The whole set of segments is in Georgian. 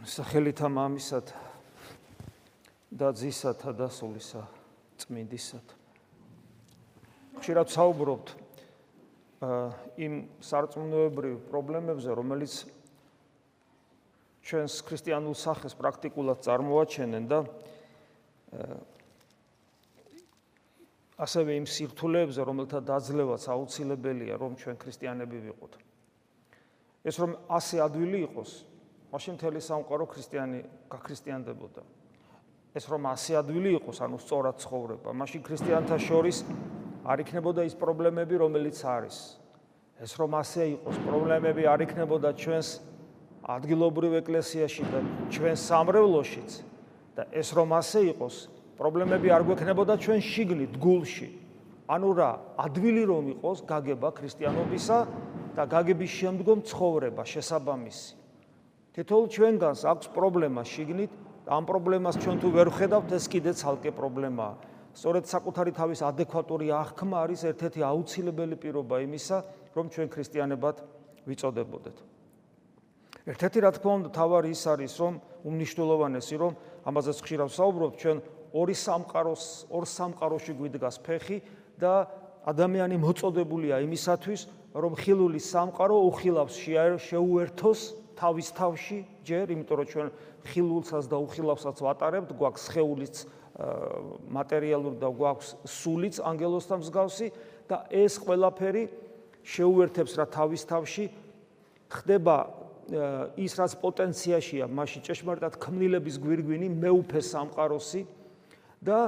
სახელითა მამისად და ძისათა და სულისა წმინდისად. ხშირად საუბრობთ იმ სარწმუნოებრივ პრობლემებზე, რომელიც ჩვენს ქრისტიანულ სახეს პრაქტიკულად წარმოაჩენენ და ასევე იმ სირთულეებზე, რომელთა დაძლევაც აუცილებელია, რომ ჩვენ ქრისტიანები ვიყოთ. ეს რომ ასე ადვილი იყოს, მაშინ მთელი სამყარო ქრისტიანი გაქრისტიანდებოდა. ეს რომ ასე ადვილი იყოს, ანუ სწორად ცხოვრება, მაშინ ქრისტიანთა შორის არ იქნებოდა ის პრობლემები, რომელიც არის. ეს რომ ასე იყოს, პრობლემები არ იქნებოდა ჩვენს ადგილობრივ ეკლესიაში და ჩვენ სამრევლოშიც და ეს რომ ასე იყოს, პრობლემები არ გვექნებოდა ჩვენ შიგნით, გულში. ანუ რა, ადვილი რომ იყოს გაგება ქრისტიანობისა და გაგების შემდგომ ცხოვრება შესაბამისი. თითოეულ ჩვენგანს აქვს პრობლემა შიგნით, ამ პრობლემას ჩვენ თუ ვერ ხედავთ, ეს კიდე ცალკე პრობლემაა. სწორედ საკუთარი თავის ადეკვატური აღქმა არის ერთ-ერთი აუცილებელი პირობა იმისა, რომ ჩვენ ქრისტიანებად ვიწოდებოდეთ. ერთ-ერთი რა თქმა უნდა თავარი ის არის, რომ უმნიშვნელოვანესი, რომ ამაზეც ხშირად ვსაუბრობ, ჩვენ ორი სამყაროს, ორ სამყაროში გვიდგას ფეხი და ადამიანი მოწოდებულია იმისათვის, რომ ხილული სამყარო უხილავს შეუერთოს თავის თავში ჯერ, იმიტომ რომ ჩვენ ხილულსაც და უხილავსაც ვატარებთ, გვაქვს ხეულიც მატერიალური და გვაქვს სულიც ანგელოსთან მსგავსი და ეს ყველაფერი შეუერთებს რა თავის თავში. ხდება ის რაც პოტენციაშია მასში ჭეშმარიტად ქმნილების გვირგვინი მეუფე სამყაროსი და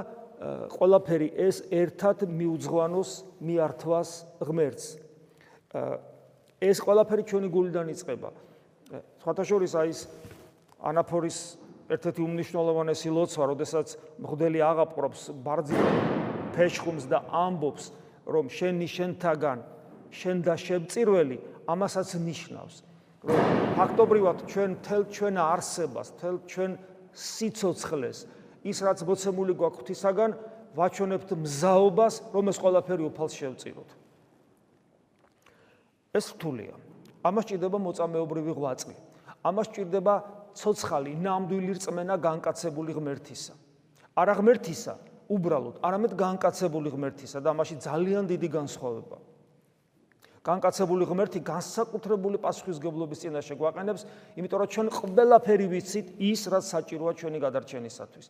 ყველაფერი ეს ერთად მიუძღვანოს მიართვას ღმერთს. ეს ყველაფერი ჩვენი გულიდან იწყება სხვათა შორის აი ეს ანაფორის ერთ-ერთი უმნიშვნელოვანესი ლოცვა, როდესაც მღვდელი აღაპყრობს ბარძიმ ფეშხუმს და ამბობს, რომ შენი შენთაგან შენ და შემწირველი ამასაც ნიშნავს, რომ ფაქტობრივად ჩვენ თელ ჩვენ არსებას, თელ ჩვენ სიцоცხლეს, ის რაც მოცემული გვაქვს ღვთისაგან, ვაჩვენებთ მზაობას, რომ ეს ყველაფერი უფალს შევწიროთ. ეს რთულია. ამას ჭირდება მოწამეობრივი ღვაწლი. ამას ჭირდება ცოცხალი, ნამდვილი რწმენა განკაცებული ღმერთისა. არა ღმერთისა, უბრალოდ, არამედ განკაცებული ღმერთისა და ამაში ძალიან დიდი განსხვავება. განკაცებული ღმერთი განსაკუთრებული პასუხისგებლობის წინაშე გვაყენებს, იმიტომ რომ ჩვენ ყველაფერი ვიცით ის, რაც საჭიროა ჩვენი გადარჩენისათვის.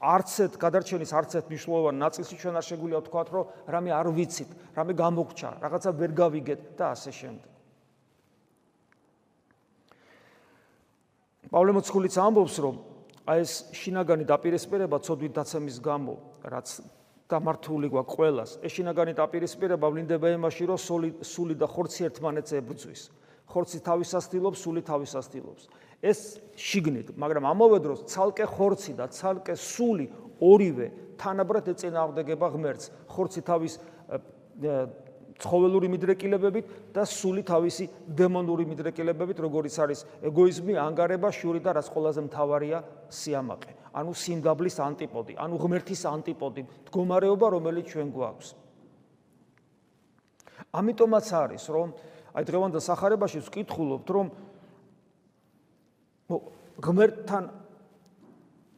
არცეთ გადარჩენის არცეთ მნიშვნელოვან ნაწილში ჩვენ არ შეგვიძლია ვთქვათ, რომ რამე არ ვიცით, რამე გამოგჩა, რაღაცა ვერ გავიგეთ და ასე შემდეგ. პავლე მოციქულიც ამბობს, რომ აი ეს შინაგანი დაპირისპირება ცოდვით დაცემის გამო, რაც გამართული გვაქვს ყოველას, ეს შინაგანი დაპირისპირება ვლინდება იმაში, რომ სული სული და ხორცი ერთმანეთს ებრძვის. ხორცი თავისასtildeობს, სული თავისასtildeობს. ეს შიგნით, მაგრამ ამავე დროს ცალკე ხორცი და ცალკე სული ორივე თანაბრად ეწინააღმდეგება ღმერთს. ხორცი თავის ცხოველური მიდრეკილებებით და სული თავისი დემონური მიდრეკილებებით, როგორიც არის ეგოიზმი, ანგარება, შური და რაც ყველაზე მთავარია, სიამაყე. ანუ სიმდაბლის ანტიპოდი, ანუ ღმერთის ანტიპოდი, მდგომარეობა, რომელიც ჩვენ გვაქვს. ამიტომაც არის, რომ აი დღევანდელ სახარებაში ვკითხულობთ, რომ ღმერთთან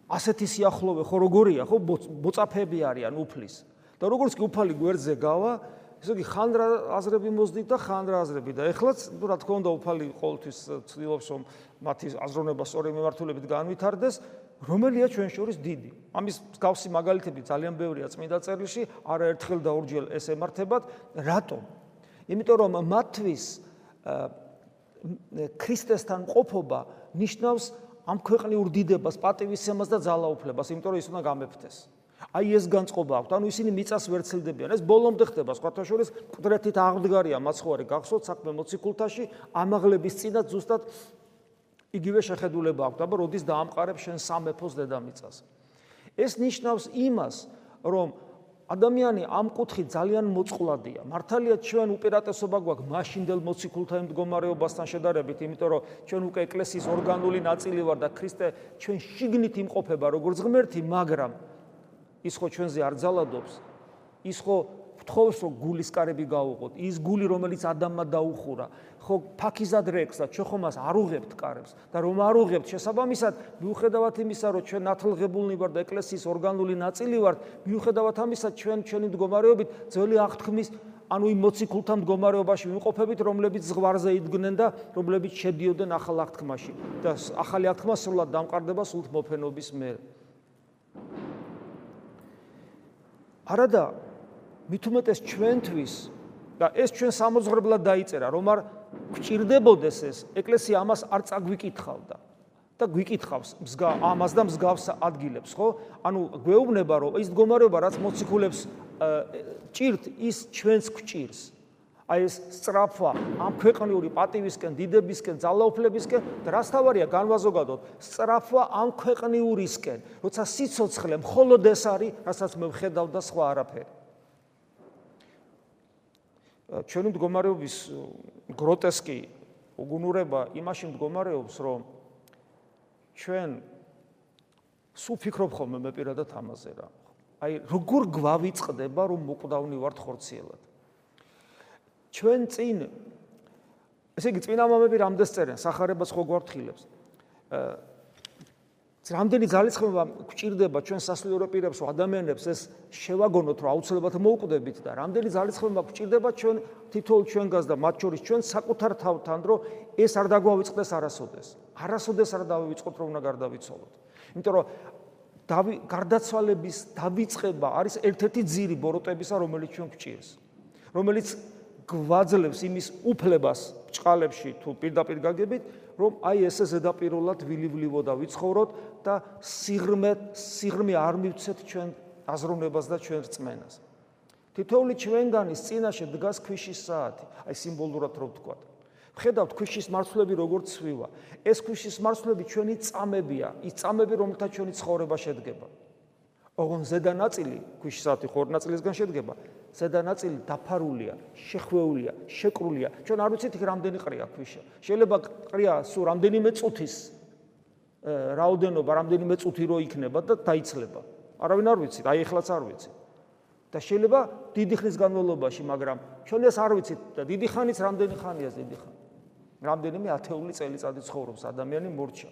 ასეთი სიახლოვე ხო როგორია, ხო ბოწაფები არიან უფლის. და როგორც კი უფალი გვერდზე გავა, ესე იგი ხანდრა აზრები მოძდით და ხანდრა აზრები და ეხლაც ნუ რა თქმა უნდა უფალი ყოველთვის ცდილობს რომ მათი აზროვნება სწორი მიმართულებით განვითარდეს რომელია ჩვენ შორის დიდი. ამის გავსი მაგალითები ძალიან ბევრია წმინდა წერილში არაერთხელ და ორჯერ ეს ემართებათ. რატომ? იმიტომ რომ მათთვის ქრისტესთან ყოფობა ნიშნავს ამ ქვეყნიურ დიდებას, პატივისცემას და ძალაუფლებას, იმიტომ რომ ის უნდა გამეფთეს. აი ეს განწყობა აქვს. ანუ ისინი მიწას ვერცილდებიან. ეს ბოლომდე ხდება, სხვათა შორის, ყდრეთით აღდგარია მაცხოვარი გახსოვთ საქმე მოციქულთაში, ამაღლების წინათ ზუსტად იგივე შეხედულება აქვს. აბა როდის დაამყარებ შენ სამეფოს დედამიწას. ეს ნიშნავს იმას, რომ ადამიანი ამ კუთხით ძალიან მოწყვლადია. მართალია ჩვენ უპირატესობა გვაქვს მაშინდელ მოციქულთა მდგომარეობასთან შედარებით, იმიტომ რომ ჩვენ უკვე ეკლესიის ორგანული ნაწილი ვარ და ქრისტე ჩვენ შიგნით იმყოფება როგორც ღმერთი, მაგრამ ის ხო ჩვენზე არ ძალადობს ის ხო გთხოვს რომ გულის კარები გაუღოთ ის გული რომელიც ადამიანმა დაუხურა. ხო ფაქიზად რექს და ჩვენ ხომ მას არ უღებთ კარებს. და რომ არ უღებთ შესაბამისად მიუხედავად იმისა რომ ჩვენ ნათლღებულნი ვართ და ეკლესიის ორგანული ნაწილი ვართ მიუხედავად ამისა ჩვენ ჩვენი მდგომარეობით ძველი აღთქმის ანუ იმ მოციქულთა მდგომარეობაში ვიმყოფებით რომლებიც ზღვარზე იდგნენ და რომლებიც შედიოდნენ ახალ აღთქმაში. და ახალი აღთქმა სრულად დამყარდება სულთ მოფენობის მერე არადა მით უმეტეს ჩვენთვის და ეს ჩვენ სამოძღვრებლად დაიწერა რომ არ გვჭირდებოდეს ეს ეკლესია ამას არ წაგვიკითხავდა და გვიკითხავს მსგა ამას და მსგავს ადგილებს ხო? ანუ გვეუბნება რომ ის მდგომარეობა რაც მოციქულებს ჭირთ ის ჩვენს გვჭირს აი ეს სწრაფვა ამ ქვეყნიური პატივისკენ, დიდებისკენ, ძალაუფლებისკენ და რას თავარია განვაზოგადოთ, სწრაფვა ამ ქვეყნიურისკენ, როცა სიцоცხლე მხოლოდ ეს არის, რასაც მე ვხედავ და სხვა არაფერი. ჩვენი მდგომარეობის გროტესკი უგუნურება იმაში მდგომარეობს, რომ ჩვენ სულ ფიქრობ ხოლმე მე პირადად ამაზე რა. აი როგორ გვავიწყდება რომ მოკვდავნი ვართ ხორციელად. ჩვენ წინ ესე იგი წინა მამები რამდენს წერენ, сахарებას ხო გვარტხილებს. რამდენი ძალისხმევა გვჭირდება ჩვენ სასულიერო პირებს, ადამიანებს ეს შევაგონოთ, რომ აუცილებლად მოუკვდებით და რამდენი ძალისხმევა გვჭირდება ჩვენ თითოეულ ჩვენგანს და მათ შორის ჩვენ საკუთარ თავთან, რომ ეს არ დაგვავიწყდეს არასოდეს. არასოდეს არ დავივიწყოთ, რომ უნდა გარდავიცვალოთ. იმიტომ რომ დავი გარდაცვალების დავიწყება არის ერთ-ერთი ძირი ბოროტებისა, რომელიც ჩვენ გვჭირს. რომელიც გვაძლევს იმის უფლებას ჭყალებში თუ პირდაპირ გაგებით, რომ აი ესე ზედაპირულად ვილივლივო და ვიცხოვროთ და სიღრმე სიღრმე არ მივცეთ ჩვენ აზროვნებას და ჩვენ რწმენას. თითოეული ჩვენგანის წინაშე დგას ქვიშის საათი, აი სიმბოლურად რო ვთქვა. ხედავთ ქვიშის მარცვლები როგორ ცვივა. ეს ქვიშის მარცვლები ჩვენი წამებია, ის წამები რომელთა ჩვენი ცხოვრება შედგება. ოღონ ზედა ნაწილი ქვიშის საათი ხორ ნაწილისგან შედგება. ზედა ნაწილი დაფარულია, შეხვეულია, შეკრულია. ჩვენ არ ვიცით იქ რამდენი ყრია ქვიშა. შეიძლება ყრია სულ რამდენიმე წუთის რაოდენობა, რამდენიმე წუთი რო იქნება და დაიცლება. არავინ არ ვიცით, აი ეხლაც არ ვიცით. და შეიძლება დიდი ხნის განმავლობაში, მაგრამ ჩვენ ეს არ ვიცით და დიდი ხანიც რამდენი ხანია დიდი ხანი. რამდენიმე ათეული წელიწადი ცხოვრობს ადამიანი მორჩა.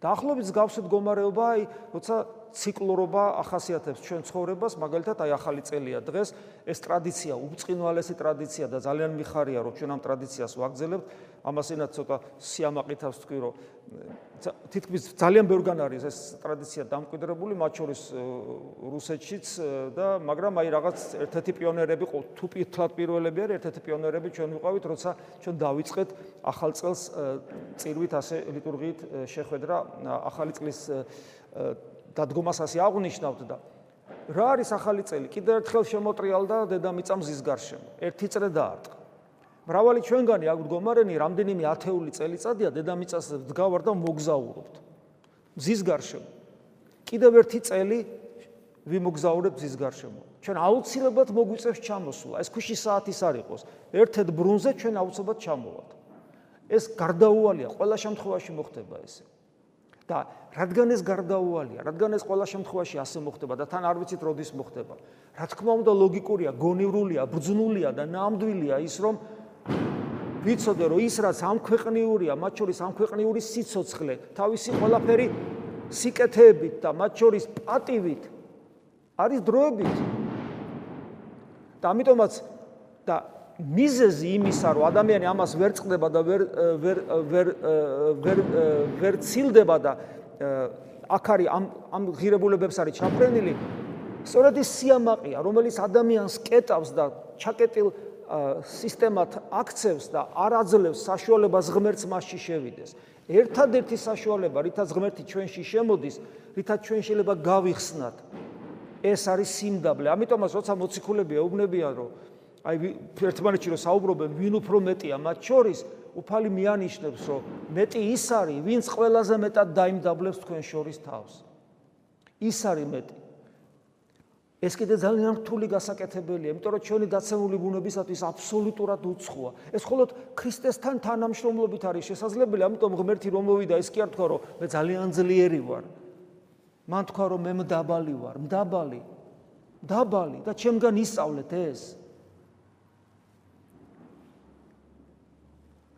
დაახლოებით გავს მდგომარეობა, აი, როცა ციკლურობა ახასიათებს ჩვენ ცხოვრებას, მაგალითად, აი ახალი წელია დღეს, ეს ტრადიცია, უბრწყინვალესი ტრადიცია და ძალიან მიხარია, რომ ჩვენ ამ ტრადიციას ვაგზელებთ. ამასინაც ცოტა სიამაყითავს თქვი, რომ თითქმის ძალიან ბევრგან არის ეს ტრადიცია დამკვიდრებული, მათ შორის რუსეთშიც და მაგრამ აი რაღაც ერთ-ერთი პიონერები თუ პირთლად პირველები არის, ერთ-ერთი პიონერები ჩვენ ვიყავით, როცა ჩვენ დავიწყეთ ახალ წელს წირვით ასე ლიტურგიით შეხვედრა ახალი წლის დადგომას ასე აღნიშნავთ და რა არის ახალი წელი? კიდევ ერთხელ შემოტრიალდა დედამიწა მზის გარშემო. ერთი წრე დაარტყა. მრავალი ჩვენგანი აქ მდგომარენი რამდენიმე ათეული წელიწადია დედამიწას დგავარ და მოგზაურობთ. მზის გარშემო. კიდევ ერთი წელი ვიმოგზაურებ მზის გარშემო. ჩვენ აუცილებლად მოგვიწევს ჩამოსვლა. ეს ქუში საათის არ იყოს. ერთ-ერთ ბრუნზე ჩვენ აუცილებლად ჩამოვალთ. ეს გარდაუვალია, ყველა შემთხვევაში მოხდება ესე. და რადგან ეს გარდაუვალია, რადგან ეს ყველა შემთხვევაში ასე მოხდება და თან არ ვიცით როდის მოხდება. რა თქმა უნდა ლოგიკურია, გონივრულია, ბრძნულია და ნამდვილია ის რომ ვიცოდე რომ ის რაც ამ ქვეყნიურია, მათ შორის ამ ქვეყნიური სიцоცხლე, თავისი ყველაფერი სიკეთეებით და მათ შორის პატივით არის დროებით. და ამიტომაც და მიზეზი იმისა, რომ ადამიანი ამას ვერ წდება და ვერ ვერ ვერ ვერ ვერ ცილდება და აქ არის ამ ამ ღირებულებებს არის ჩაფრენილი, სწორედ ის სიამაყეა, რომელიც ადამიანს კეტავს და ჩაკეტილ სისტემათ აქცევს და არ აძლევს საშუალებას ღმერთს მასში შევიდეს. ერთადერთი საშუალება, რითაც ღმერთი ჩვენში შემოდის, რითაც ჩვენ შეიძლება გავიხსნათ, ეს არის სიმდაბლე. ამიტომაც როცა მოციქულები ეუბნებიან, რომ აი ერთმანეთში რომ საუბრობენ, ვინ უფრო მეტია მათ შორის, უფალი მიანიშნებს, რომ მეტი ის არის, ვინც ყველაზე მეტად დაიმდაბლებს თქვენ შორის თავს. ის არის მეტი. ეს კიდე ძალიან რთული გასაკეთებელია, იმიტომ რომ ჩვენი დაცემული ბუნებისათვის აბსოლუტურად უცხოა. ეს მხოლოდ ქრისტესთან თანამშრომლობით არის შესაძლებელი, ამიტომ ღმერთი რომ მოვიდა, ეს კი არ თქვა, რომ მე ძალიან ძლიერი ვარ. მან თქვა, რომ მე მდაბალი ვარ, მდაბალი. დაბალი და ჩემგან ისწავლეთ ეს.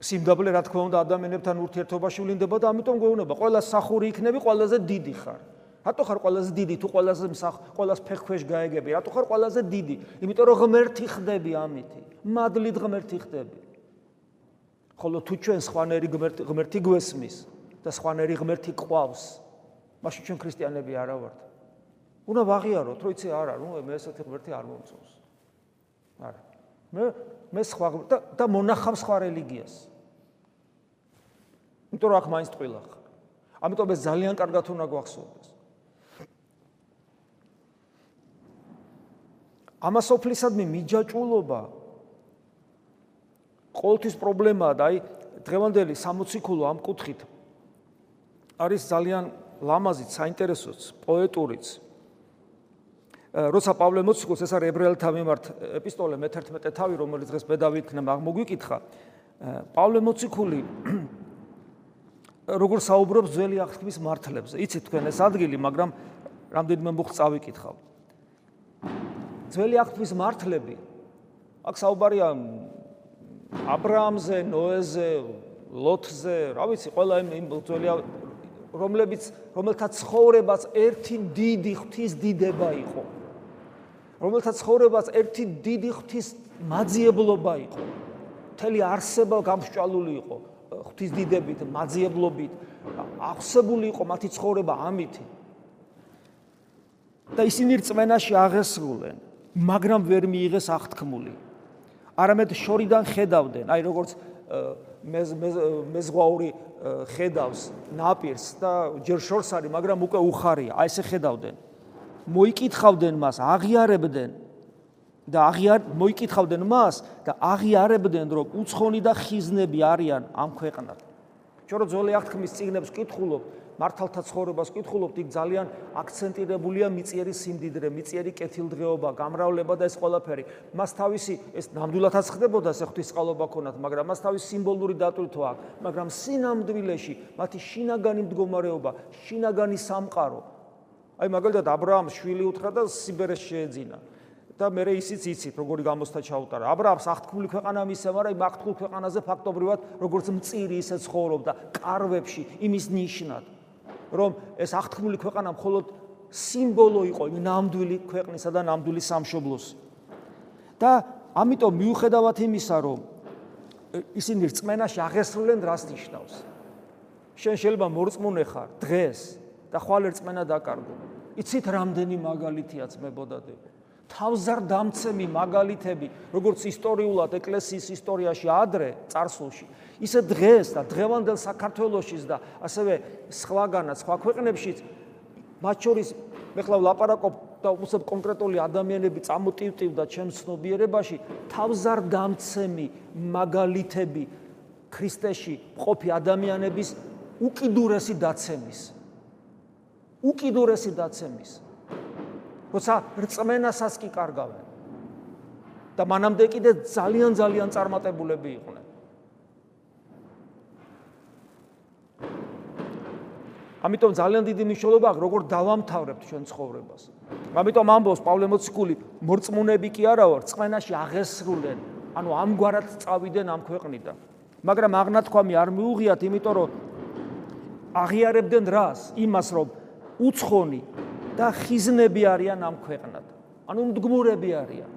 სიმდაბლე რა თქმა უნდა ადამიანებთან ურთიერთობაში ვლინდება და ამიტომ გვეუბნება ყველა სახური იქნები ყველაზე დიდი ხარ. რატო ხარ ყველაზე დიდი თუ ყველაზე მსახ ყველას ფეხქვეშ გაეგები? რატო ხარ ყველაზე დიდი? იმიტომ რომ ღმერთი ხდები ამითი. მადლით ღმერთი ხდები. ხოლო თუ ჩვენ სხვანერი ღმერთი ღმერთი გვესმის და სხვანერი ღმერთი ყავს, მაშინ ჩვენ ქრისტიანები არა ვართ. უნდა ვაღიაროთ, რომ იცი არა, ნუ მე ესეთი ღმერთი არ მომწონს. არა. მე მე სხვა და და მონახავს სხვა რელიგიას. იმიტომ რომ აქ მაინც ტყილა ხარ. ამიტომ ეს ძალიან კარგად უნდა გვახსოვდეს. ამასოფლისადმი მიჯაჭულობა ყოველთვის პრობლემაა და აი დღევანდელი 60 ქულო ამ კუთხით არის ძალიან ლამაზიც, საინტერესოც, პოეტურიც. როცა პავლე მოციქულს ეს არის ებრაელთა მიმართ ეპისტოლე მე-11 თავი, რომელიც დღეს მე დავიქნა, მოგვიკითხა. პავლე მოციქული როგორ საუბრობს ძველი აღთქმის მართლებზე. იცით თქვენ ეს ადგილი, მაგრამ რამდენიმე მუხ წავიკითხავ. ძველი აღთქმის მართლები აქ საუბარია ა ブラ ამზე, ნოეზე, ლოთზე, რა ვიცი, ყველა იმ ძველი რომლებიც რომელთა ცხოვრებაც ერთი დიდი ღვთის დიდება იყო. რომელთა ცხოვრებაც ერთი დიდი ღვთის მაძიებლობა იყო. მთელი არსება გამსჭვალული იყო. ღვთის დიდებით, მაძიებლობით აღსებული იყო მათი ცხოვრება ამითი. და ისინი რწმენაში აღესრულენ, მაგრამ ვერ მიიღეს აღთქმული. არამედ შორიდან ხედავდნენ, აი როგორც მეზღვაური ხედავს ნაპირს და ჯერ შორს არის, მაგრამ უკვე უხარია, აი ესე ხედავდნენ. მოიკითხავდნენ მას, აღიარებდნენ და აღიარ მოიკითხავდნენ მას და აღიარებდნენ რომ უცხონი და ხიზნები არიან ამ ქვეყნად. ჩვენ რო ძველი აღთქმის წიგნებს კითხულობ, მართალთა ცხოვრებას კითხულობთ, იქ ძალიან აქცენტირებულია მიწიერი სიმდიდრე, მიწიერი კეთილდღეობა, გამრავლება და ეს ყველაფერი. მას თავისი ეს ნამდვილადაც ხდებოდა, ეს ღვთისყალობა ქონათ, მაგრამ მას თავისი სიმბოლური დატვირთვა აქვს, მაგრამ სინამდვილეში მათი შინაგანი მდგომარეობა, შინაგანი სამყარო. აი მაგალითად ა ブラ ამს შვილი უთხრა და სიბერეს შეეძინა. და მე ისიც იცით როგორი გამოსთა ჩაუტარა. ა ブラ ამს აღთქმული ქვეყანა მისცა, მაგრამ იმ აღთქმულ ქვეყანაზე ფაქტობრივად როგორც მწირი ისე ცხოვრობდა, კარვებში იმის ნიშნად, რომ ეს აღთქმული ქვეყანა მხოლოდ სიმბოლო იყო იმ ნამდვილი ქვეყნისა და ნამდვილი სამშობლოს. და ამიტომ მიუხედავად იმისა, რომ ისინი რწმენაში აღესრულენ რას ნიშნავს. შენ შეიძლება მორწმუნე ხარ დღეს და ხვალ რწმენა დაკარგო. იცით რამდენი მაგალითია ძმებოდადები? თავზარდამცემი მაგალითები, როგორც ისტორიულად ეკლესიის ისტორიაში ადრე წარსულში, ისე დღეს და დღევანდელ საქართველოსშიც და ასევე სხვაგანაც, სხვა ქვეყნებშიც მათ შორის მე ხლა ვლაპარაკობ და უბრალოდ კონკრეტული ადამიანები წამოტივტივდა ჩემს ცნობიერებაში თავზარდამცემი მაგალითები ქრისტეში მყოფი ადამიანების უკიდურესი დაცემის. უკიდურესი დაცემის. როცა რწმენასაც კი კარგავენ. და მანამდე კიდე ძალიან ძალიან წარმატებულები იყვნენ. ამიტომ ძალიან დიდი მნიშვნელობა აქვს როგორ დავამთავრებთ ჩვენ ცხოვრებას. ამიტომ ამბობს პავლე მოციქული, მორწმუნეები კი არა ვარ, წმენაში აღესრულენ, ანუ ამგვარად წავიდნენ ამ ქვეყნიდან. მაგრამ აღნათქვამი არ მიუღიათ, იმიტომ რომ აღიარებდნენ რას? იმას, რომ უცხონი და ხიზნები არიან ამ ქვეყნად. ანუ მდგმურები არიან.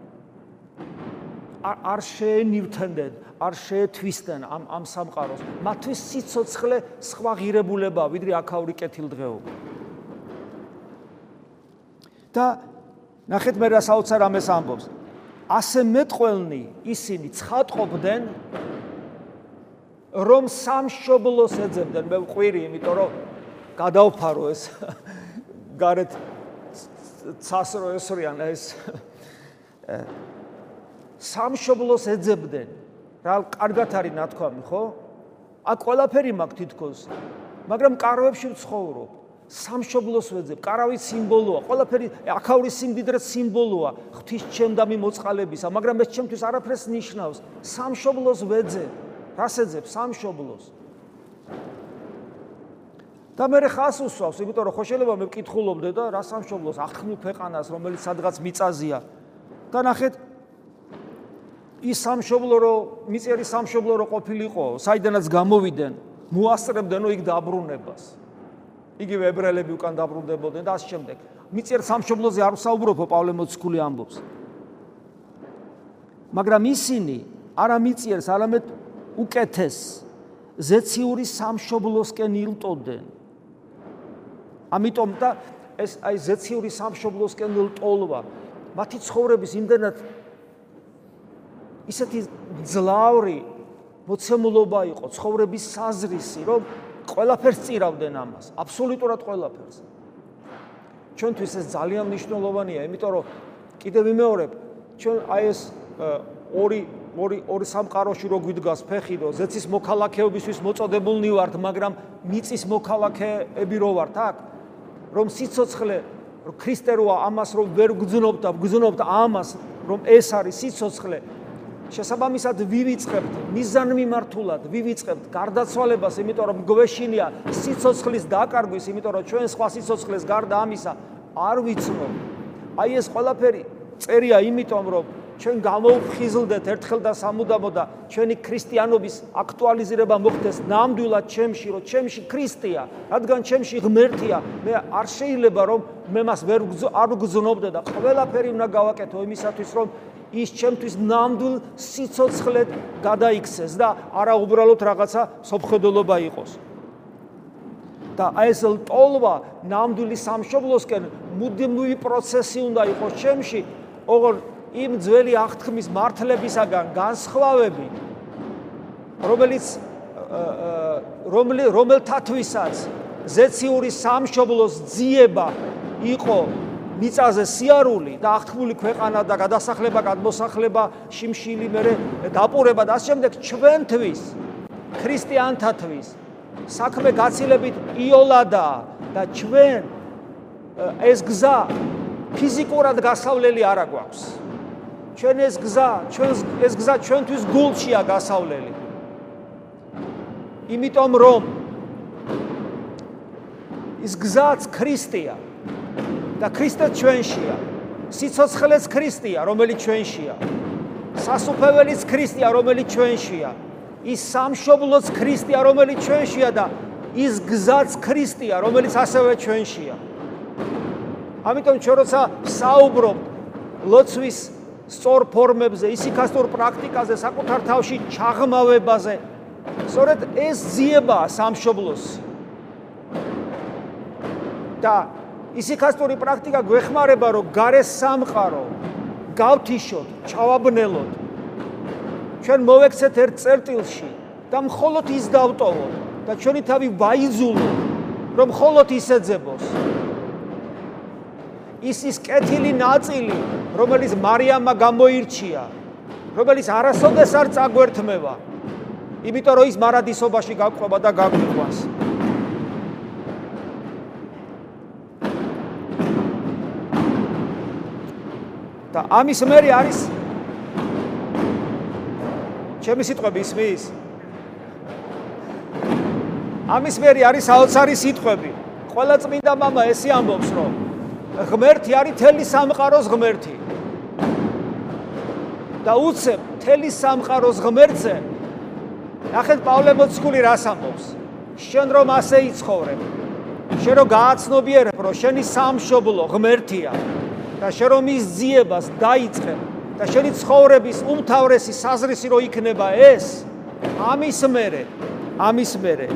არ შეენივთენდენ, არ შეეთვისდნენ ამ ამ სამყაროს. მათთვის სიцоცხლე სხვა ღირებულება, ვიდრე აქაური კეთილდღეობა. და ნახეთ მე რა საოცარ ამეს ამბობს. ასე მეტყველნი ისინი ცხადყოფდნენ რომ სამშობლოს ეძებდნენ. მე ვყვირი, იმიტომ რომ გადავფარო ეს გარეთ ცასრო ესრიან ეს. სამშობლოს ეძებდნენ. რა კარგად არის ნათქვამი ხო? აქ ყველაფერი მაქვს თითქოს. მაგრამ კარვებში ვცხოვრობ. სამშობლოს ვეძებ. კარავი სიმბოლოა. ყველაფერი აქაური სიმდიდრე სიმბოლოა. ღვთის ჩემდამი მოწყალებისა მაგრამ ეს ჩემთვის არაფერს ნიშნავს. სამშობლოს ვეძებ. რას ეძებ? სამშობლოს და მე ხას უსვავს, იმიტომ რომ ხო შეიძლება მე ვკითხულობდე და რა სამშობლოს აღქმილ ქვეყანას, რომელიც სადღაც მიწაზია. და ნახეთ ის სამშობლო რო მიწერი სამშობლო რო ყოფილიყო, საიდანაც გამოვიდნენ, მოასწრებდნო იქ დაბრუნებას. იგივე ებრაელები უკან დაბრუნდებოდნენ და ამ შემდეგ. მიწერ სამშობლოზე არ ვსაუბრობ, პავლე მოციქული ამბობს. მაგრამ ისინი არა მიწიერს, არამედ უკეთეს ზეციური სამშობლოსკენ ილტოდნენ. ამიტომ და ეს აი ზეციური სამშობლოსკენ ილტოლვა მათი ცხოვრების იმდენად ისეთი ძლავრი მოცემულობა იყო ცხოვრების საზრისი, რომ ყველაფერს წირავდნენ ამას, აბსოლუტურად ყველაფერს. ჩვენთვის ეს ძალიან მნიშვნელოვანია, იმიტომ რომ კიდევ ვიმეორებ, ჩვენ აი ეს ორი ორი ორი სამყაროში რო გვიდგას ფეხი რო ზეცის მოქალაქეობისთვის მოწოდებულნი ვართ, მაგრამ მიწის მოქალაქეები რო ვართ აქ, რომ სიცოცხლე ქრისტეროა ამას რომ ვერ გძნობთ, გძნობთ ამას, რომ ეს არის სიცოცხლე. შესაბამისად ვივიწყებთ მიზანმიმართულად, ვივიწყებთ გარდაცვალებას, იმიტომ რომ გვეშინია სიცოცხლის დაკარგვის, იმიტომ რომ ჩვენ სხვა სიცოცხლეს გარდა ამისა არ ვიცნობ. აი ეს ყველაფერი წერია იმიტომ რომ ჩვენ გამოვხიზლდეთ ერთხელ და სამუდამოდ და ჩვენი ქრისტიანობის აქტუალიზება მოხდეს ნამდვილად ჩემში, რომ ჩემში ქრისტეა, რადგან ჩემში ღმერთია, მე არ შეიძლება რომ მე მას ვერ არ გძნობდე და ყველაფერი უნდა გავაკეთო იმისათვის, რომ ის ჩემთვის ნამდვილ სიცოცხლედ გადაიქცეს და არა უბრალოდ რაღაცა სოფხედელობა იყოს. და აი ეს ლტოლვა ნამდვილი სამშობლოსკენ მუდმივი პროცესი უნდა იყოს ჩემში, ოღონ იმ ძველი აღთქმის მართლებისაგან განსხვავები რომელიც რომელთათვისაც ზეციური სამშობლოს ძიება იყო მიწაზე სიარული და აღთქმული ქვეყანა და გადასახლება, გადმოსახლება, შიმშილი მერე დაპურება და ამ შემდეგ ჩვენთვის ქრისტიანთათვის საქმე გაცილებით იოლადა და ჩვენ ეს გზა ფიზიკურად გასავლელი არ აგვაქვს. ჩვენ ეს გზა, ჩვენ ეს გზა ჩვენთვის გულშია გასავლელი. იმიტომ რომ ის გზაც ქრისტეა და ქრისტე ჩვენშია. სიცოცხლეც ქრისტეა, რომელიც ჩვენშია. სასუფეველიც ქრისტეა, რომელიც ჩვენშია. ის სამშობლოც ქრისტეა, რომელიც ჩვენშია და ის გზაც ქრისტეა, რომელიც ასევე ჩვენშია. ამიტომ ჩვენ როცა საუბრობ ლოცვის სწორ ფორმებზე, ისიქასტურ პრაქტიკაზე, საკუთარ თავში ჩაღმავებაზე. სწორედ ეს ძიება სამშობლოს. და ისიქასტური პრაქტიკა გვეხმარება, რომ გარე სამყარო გავთიშოთ, ჩავაბნელოთ. ჩვენ მოვექცეთ ერთ წერტილში და მხოლოდ ის დავტოვოთ და ჩვენი თავი ვაიძულოთ, რომ მხოლოდ ის ეძებოს. ის ის კეთილი ნაწილი, რომელიც მარიამმა გამოირჩია, რომელიც არასოდეს არ წაგვერთმევა, იმიტომ რომ ის მარადისობაში გაყვება და გაგვიყვანს. და ამის მერი არის ჩემი სიტყვები ისმის? ამის მერი არის საოცარი სიტყვები. ყველა წმინდა მამა ესე ამბობს, რომ ღმერთი არის თელი სამყაროს ღმერთი. და უცებ თელი სამყაროს ღმერთზე ნახეთ პავლე მოციქული რას ამბობს? შენ რომ ასე იცხოვრებ, შენ რომ გააცნობიერებ, რომ შენი სამშობლო ღმერთია და შენ რომ ის ძიებას დაიწყებ და შენი ცხოვრების უმთავრესი საზრისი რო იქნება ეს, ამის მერე, ამის მერე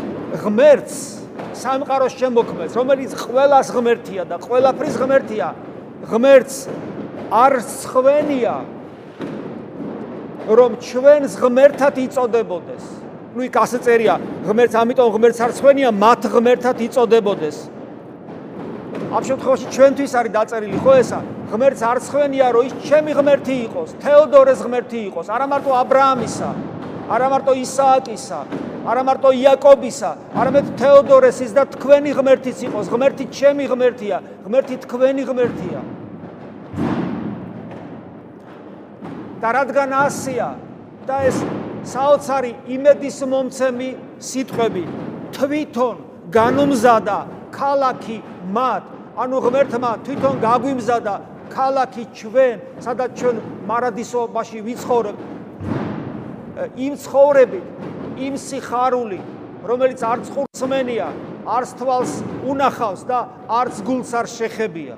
ღმერთს სამყაროს შემოქმედს, რომელიც ყველას ღმერთია და ყველაფრის ღმერთია. ღმერთს არ ხვენია რომ ჩვენს ღმერთად იწოდებოდეს. ну იქ ასე წერია, ღმერთს ამიტომ ღმერთს არ ხვენია მათ ღმერთად იწოდებოდეს. ამ შემთხვევაში ჩვენთვის არის დაწერილი ხო ესა? ღმერთს არ ხვენია რომ ის ჩემი ღმერთი იყოს, თეოდორეს ღმერთი იყოს, არა მარტო ა ブラ ამისა, არა მარტო ისააკისა, არა მარტო იაკობისა, არამედ თეოდორესის და თქვენი ღმერთიც იყოს, ღმერთი ჩემი ღმერთია, ღმერთი თქვენი ღმერთია. და რადგან ასია და ეს საოცარი იმედის მომცემი სიტყვები თვითონ განუმზადა ქალაქი მათ ანუ ღმერთმა თვითონ გაგვიმზადა ქალაქი ჩვენ სადაც ჩვენ მარადისობაში ვიცხოვრებ იმ ცხოვრებით იმ სიხარული რომელიც არც ხურცმენია არც თვალს უნახავს და არც გულს არ შეხებია.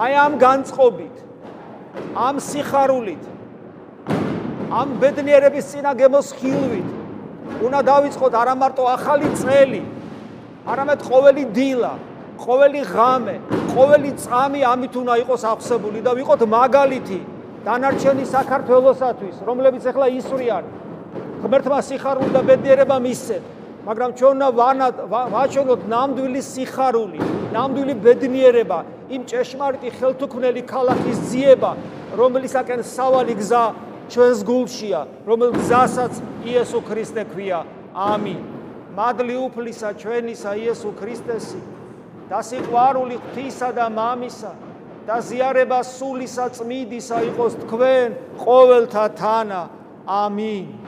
აი ამ განწყობით ამ სიხარულით ამ ბედნიერების წინა გემოსხილვით უნდა დავიწყოთ არა მარტო ახალი წელი არამედ ყოველი დილა ყოველი ღამე ყოველი წამი ამით უნდა იყოს აღსებული და ვიყოთ მაგალითი დანარჩენი საქართველოსათვის რომლებიც ახლა ისვრიან ღმერთმა სიხარული და ბედნიერება მისცეთ მაგრამ ჩვენ უნდა ვაჩვენოთ ნამდვილი სიხარული ნამდვილი ბედნიერება იმ ჭეშმარიტი ხელთუქმნელი ქალაქის ძიება, რომლისაკენ სავალი გზა ჩვენს გულშია, რომელ გზასაც იესო ქრისტე ქვია. ამინ. მადლი უფლისა ჩვენისა იესო ქრისტესი და სიყვარული ღვთისა და მამისა და ზიარება სულისა წმიდისა იყოს თქვენ ყოველთა თანა. ამინ.